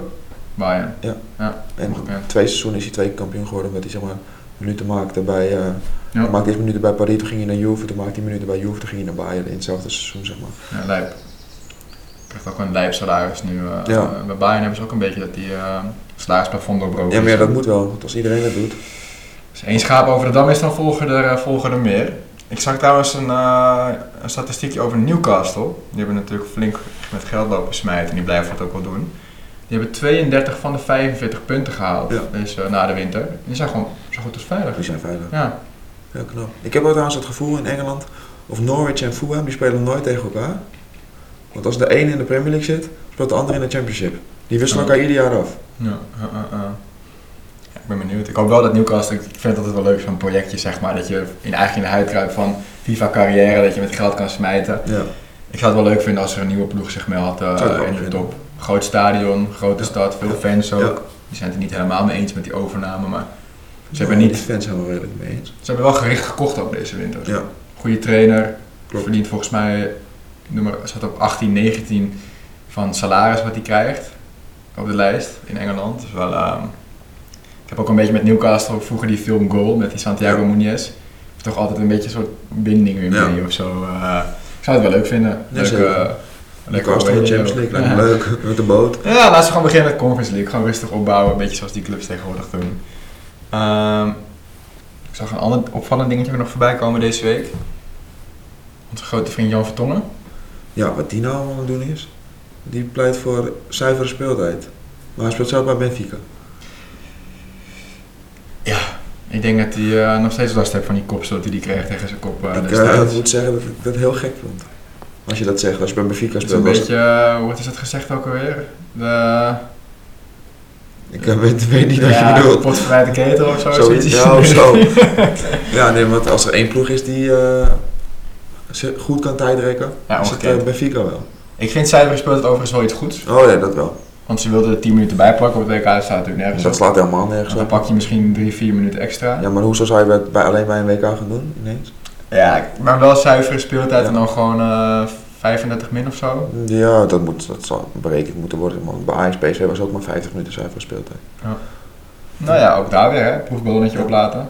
Bayern. Ja. ja. En twee seizoenen is hij twee keer kampioen geworden omdat hij zeg maar minuten maakte bij, uh, ja. maakte eerst minuten bij Paris, toen ging hij naar Juve, toen maakte hij minuten bij Juve, toen ging hij naar Bayern in hetzelfde seizoen zeg maar. Ja, lijp. Krijgt ook een lijp salaris nu. Uh, ja. bij Bayern hebben ze ook een beetje dat die uh, salarisplafond doorbroken Ja, maar ja, dat moet wel, want als iedereen dat doet. Als één schaap over de dam is, dan volgen er, volgen er meer. Ik zag trouwens een, een statistiekje over Newcastle. Die hebben natuurlijk flink met geld lopen smijten en die blijven dat ook wel doen. Die hebben 32 van de 45 punten gehaald ja. dus, uh, na de winter. Die zijn gewoon zo goed als veilig. Die zijn veilig. Ja. Heel knap. Ik heb ook trouwens het gevoel in Engeland, of Norwich en Fulham, die spelen nooit tegen elkaar. Want als de ene in de Premier League zit, speelt de andere in de Championship. Die wisselen Ja. elkaar ieder jaar af. Ja, ja, ja, ik ben benieuwd. Ik hoop wel dat Newcastle, ik vind het altijd wel leuk zo'n projectje zeg maar, dat je in, eigenlijk in de huid kruipt van FIFA carrière, dat je met geld kan smijten. Ja. Ik zou het wel leuk vinden als er een nieuwe ploeg zich meldt eh, ook in de top. Groot stadion, grote stad, veel fans ook. Die zijn het er niet helemaal mee eens met die overname, maar ze hebben, niet, fans zijn wel redelijk mee eens. ze hebben wel gericht gekocht ook deze winter. Ja, Goede trainer, klopt. verdient volgens mij, nummer, zat op 18, 19 van salaris wat hij krijgt op de lijst in Engeland. Dus wel, ehm, ik heb ook een beetje met Newcastle, vroeger die film Goal met die Santiago Ja. Muniz. Heeft toch altijd een beetje een soort binding weer Ja. mee of zo. eh. ik zou het wel leuk vinden. Ja, Leuk, de away, Champions. League, lijkt me Ja. leuk. Met de boot. Ja, laten we gewoon beginnen met Conference League. Gewoon rustig opbouwen, een beetje zoals die clubs tegenwoordig doen. Ehm, ik zag een ander opvallend dingetje ook nog voorbij komen deze week. Onze grote vriend Jan Vertongen. Ja, wat die nou allemaal aan het doen is. Die pleit voor zuivere speeltijd. Maar hij speelt zelf bij Benfica. Ja, ik denk dat hij eh, nog steeds last heeft van die kopstoot die hij kreeg tegen zijn kop eh ik eh, moet zeggen dat ik dat heel gek vond. Als je dat zegt, als je bij Benfica Het is een speelt. beetje, hoe is het gezegd ook alweer? De, Ik eh, weet, weet niet wat je bedoelt. potverwijde ketel of zo. Zoiets, ja, of zo. ja, nee, want als er één ploeg is die ze goed kan tijdrekken, Ja, is het eh, Benfica wel. Ik vind Zuiver speelt het overigens wel iets goeds. Oh ja, dat wel. Want ze wilden er 10 minuten bij plakken op het WK, dat staat natuurlijk nergens Dat slaat helemaal nergens dan pak je misschien 3, 4 minuten extra. Ja, maar hoezo zou je dat bij, alleen bij een WK gaan doen ineens? Ja, maar wel zuivere speeltijd Ja. en dan gewoon 35 min of zo. Ja, dat, moet, dat zal berekend moeten worden. Want bij Ajax PSV was ook maar 50 minuten zuivere speeltijd. Nou ja, ook daar weer, hè. Proefballonnetje oplaten.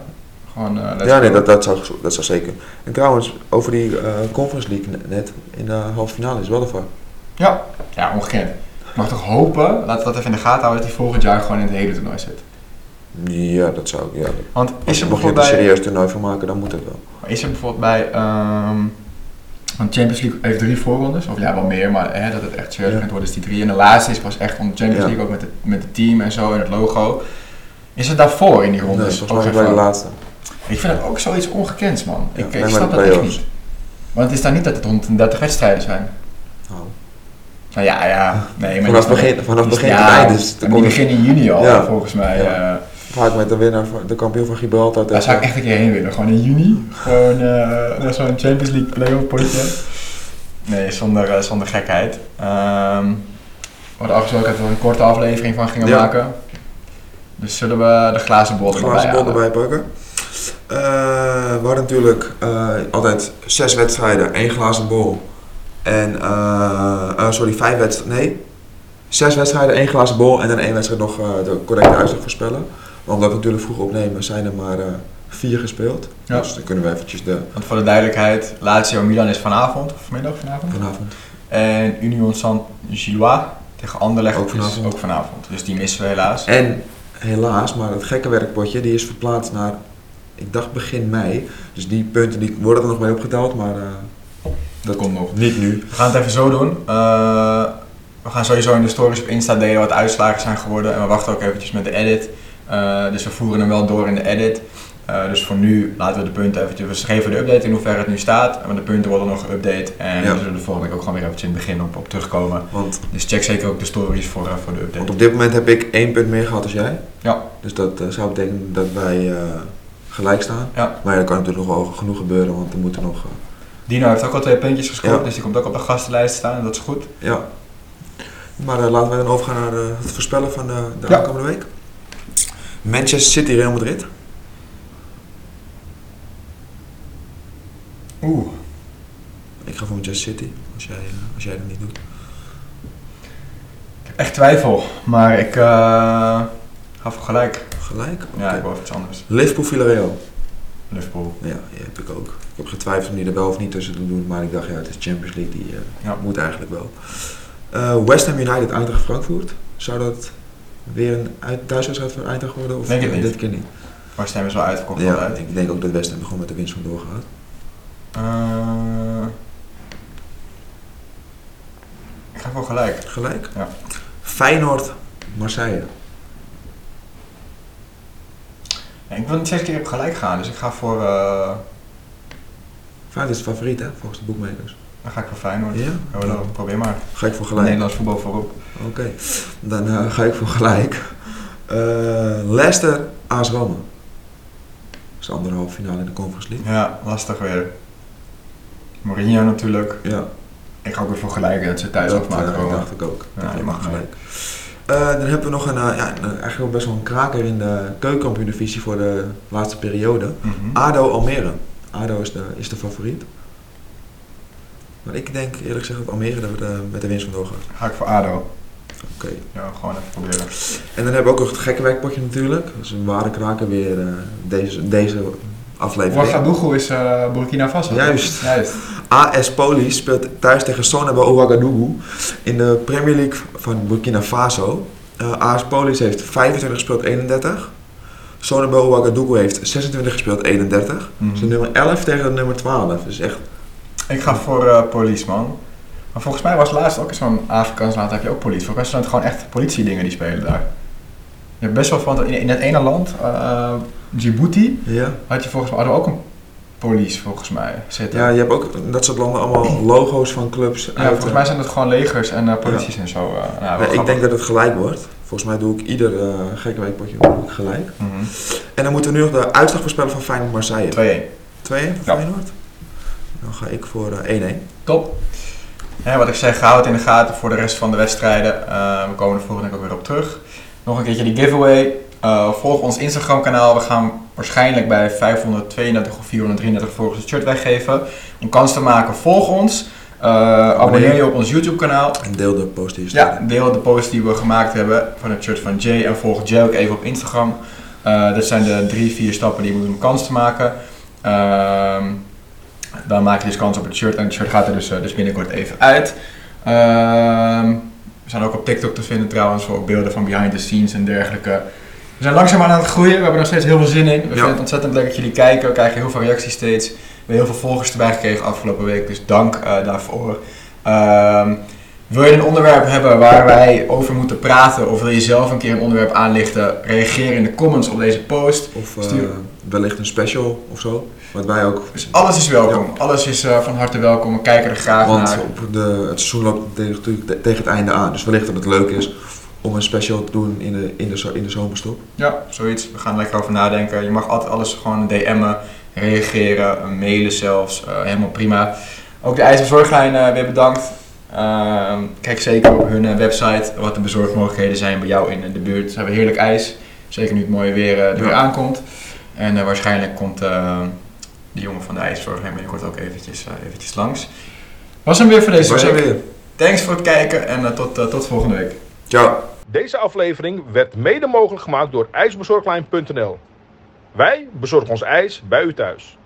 Gewoon, let's ja, nee, dat, dat, zou, dat zou zeker. En trouwens, over die eh, Conference League ne- net, in de halve finale is wel VAR. Ja, ja, ongekend. Ik mag toch hopen, laten we dat even in de gaten houden, dat hij volgend jaar gewoon in het hele toernooi zit. Ja, dat zou ik. Ja, Want als is je er nog een bijvoorbeeld bij... serieus toernooi van maken, dan moet het wel. Is er bijvoorbeeld bij... ehm want Champions League heeft drie voorrondes, of ja, wel meer, maar hè, dat het echt serieus Ja. te worden is die drie. En de laatste is pas echt om de Champions. League, ook met het, met het team en zo en het logo. Is het daarvoor in die mij geen bij de laatste. Ik vind het ook zoiets ongekends, man. Ik snap dat echt niet. Want het is daar niet dat het 130 wedstrijden zijn. Nou, Nou ja, ja. Nee, maar vanaf is begin, vanaf is- begin ja, is die begin in juni al, Ja. volgens mij. Ja. Vaak met de winnaar, van de kampioen van Gibraltar. Daar zou ik echt een keer heen willen. Gewoon in juni. Gewoon eh, naar zo'n Champions League play-off potje. Nee, zonder, eh, zonder gekheid. Ehm we hadden afgesproken dat we een korte aflevering van gingen Ja. maken. Dus zullen we de glazen bol erbij glazen bol halen? erbij pakken. Eh, we hadden natuurlijk altijd zes wedstrijden, één glazen bol. En, sorry, vijf wedstrijden, nee. Zes wedstrijden, één glazen bol en dan één wedstrijd nog de correcte uitslag voorspellen. Maar omdat we natuurlijk vroeg opnemen, zijn er maar eh, vier gespeeld. Ja. Dus dan kunnen we eventjes de Want voor de duidelijkheid, Lazio Milan is vanavond, of vanmiddag vanavond. vanavond. En Union Saint-Gillois tegen Anderlecht Ook is vanavond. ook vanavond. Dus die missen we helaas. En helaas, maar het gekke werkpotje die is verplaatst naar, ik dacht begin mei. Dus die punten die worden er nog mee opgeteld, maar eh, Dat komt nog. niet nu. We gaan het even zo doen. Eh, we gaan sowieso in de stories op Insta delen wat uitslagen zijn geworden. En we wachten ook eventjes met de edit. Eh, dus we voeren hem wel door in de edit. Eh, dus voor nu laten we de punten eventjes... We geven de update in hoeverre het nu staat. Maar de punten worden nog geüpdate. En Ja. we zullen er volgende week ook gewoon weer eventjes in het begin op, op terugkomen. Want, Dus check zeker ook de stories voor, eh, voor de update. want op dit moment heb ik één punt meer gehad als jij. Ja. Dus dat zou betekenen dat wij gelijk staan. Ja. Maar er kan natuurlijk nog wel genoeg gebeuren, want er moeten nog... Dino heeft ook al twee puntjes gescoord. Ja. Dus die komt ook op de gastenlijst staan. En dat is goed. ja. Maar laten we dan overgaan naar het voorspellen van de, de aankomende week. Manchester City, Real Madrid. Oeh. Ik ga voor Manchester City, als jij, eh, als jij dat niet doet. Ik heb echt twijfel. Maar ik eh, ga voor gelijk. Gelijk? Ja, ik wil even iets anders. Liverpool, Villarreal. Liverpool. Ja, die heb ik ook. Ik heb getwijfeld om die er wel of niet tussen te doen, maar ik dacht ja, het is Champions League, die eh, Ja. moet eigenlijk wel. Eh, West Ham United, Eintracht Frankfurt. Zou dat weer een uit, thuiswedstrijd voor Eintracht worden? Of Denk het niet. dit keer niet? Maar stem is wel uitverkocht Ja, ik denk ook dat West Ham gewoon met de winst van doorgaat. Eh, ik ga voor gelijk. Gelijk? Ja. Feyenoord, Marseille. Ja, ik wil niet zes keer op gelijk gaan, dus ik ga voor, eh, Feyenoord is het favoriet, hè, volgens de boekmakers. Dan ga ik voor Feyenoord. Ja? Ja, wel, probeer maar. Ga ik voor gelijk? Nederlands voetbal voorop. Oké, dan eh, ga ik voor gelijk. Eh Leicester, AS. Dat is de andere halve finale in de Conference League. Ja, lastig weer. Mourinho natuurlijk. Ja, Ik ga ook weer voor gelijk, dat ze thuis dat afmaken. eh, Roma. dacht ik ook. Ja, Dat je mag gelijk. Dan hebben we nog een, eh, ja, eigenlijk wel best wel een kraker in de keukenkampioen-divisie voor de laatste periode. Mhm. ADO Almere. ADO is de, is de favoriet. Maar ik denk eerlijk gezegd dat Almere er eh, met de winst vandoor gaat. Ga ik voor ADO. Oké. Ja, gewoon even proberen. En dan hebben we ook nog het gekke werkpotje natuurlijk. Dat is een ware kraker weer eh, deze, deze aflevering. Ouagadougou is eh, Burkina Faso. Juist. Juist. AS Poli speelt thuis tegen Sonaba Ouagadougou in de Premier League van Burkina Faso. Eh, AS Police heeft 25 gespeeld, 31. Sonaba Ouagadougou heeft 26 gespeeld, 31. Mhm. Dus de nummer 11 tegen de nummer 12. Dus echt, Ik ga voor eh police, man. Maar volgens mij was laatst ook in zo'n Afrikaans land heb je ook politie. Volgens mij zijn het gewoon echt politiedingen die spelen daar. Je hebt best wel van, in, in het ene land, eh, Djibouti, ja. had je volgens mij hadden we ook een police volgens mij zitten. Ja, je hebt ook in dat soort landen allemaal logo's van clubs. Ja, volgens mij zijn het gewoon legers en eh, polities en zo. eh, nou, Nee, ik denk dat het gelijk wordt. Volgens mij doe ik ieder eh gekke weekpotje gelijk. Mhm. En dan moeten we nu nog de uitslag voorspellen van Feyenoord Marseille. 2-1. 2 voor Ja. Feyenoord. Dan ga ik voor eh, 1-1. Top. Ja, wat ik zeg, hou het in de gaten voor de rest van de wedstrijden. Eh, we komen er volgende week ook weer op terug. Nog een keertje die giveaway. Eh, volg ons Instagram kanaal. We gaan waarschijnlijk bij 532 of 433 volgers het shirt weggeven. Om kans te maken, volg ons. Eh, abonneer je op ons YouTube kanaal. En deel de post die je Ja, deel de post die we gemaakt hebben van het shirt van Jay. En volg Jay ook even op Instagram. Eh dat zijn de drie, vier stappen die je moet doen om kans te maken. Ehm, dan maak je dus kans op het shirt. En het shirt gaat er dus, eh, dus binnenkort even uit. Ehm, we zijn ook op TikTok te vinden trouwens. Voor beelden van behind the scenes en dergelijke. We zijn langzaamaan aan het groeien. We hebben nog steeds heel veel zin in. We vinden het ontzettend leuk dat jullie kijken. We krijgen heel veel reacties steeds. We hebben heel veel volgers erbij gekregen afgelopen week. Dus dank eh, daarvoor. Ehm, wil je een onderwerp hebben waar wij over moeten praten of wil je zelf een keer een onderwerp aanlichten, reageer in de comments op deze post. Of Stuur. wellicht een special of zo. Wat wij ook. Dus alles is welkom. Alles is eh, van harte welkom. We kijken er graag Want naar. op de, het seizoen loopt tegen, natuurlijk te- tegen het einde aan. Dus wellicht dat het leuk is om een special te doen in de, in de, in de zomerstop. Ja, zoiets. We gaan er lekker over nadenken. Je mag altijd alles gewoon DM'en, reageren, mailen zelfs. Eh, helemaal prima. Ook de IJzerzorglijn weer bedankt. Ehm, kijk zeker op hun eh, website wat de bezorgmogelijkheden zijn bij jou in de buurt. Ze hebben heerlijk ijs. Zeker nu het mooie weer eh, er Ja. weer aankomt. En eh, waarschijnlijk komt eh de jongen van de IJzerzorglijn binnenkort ook eventjes, eh, eventjes langs. Was hem weer voor deze week. we weer? Thanks voor het kijken en eh, tot, eh, tot volgende week. Ciao. Deze aflevering werd mede mogelijk gemaakt door ijsbezorglijn.nl. Wij bezorgen ons ijs bij u thuis.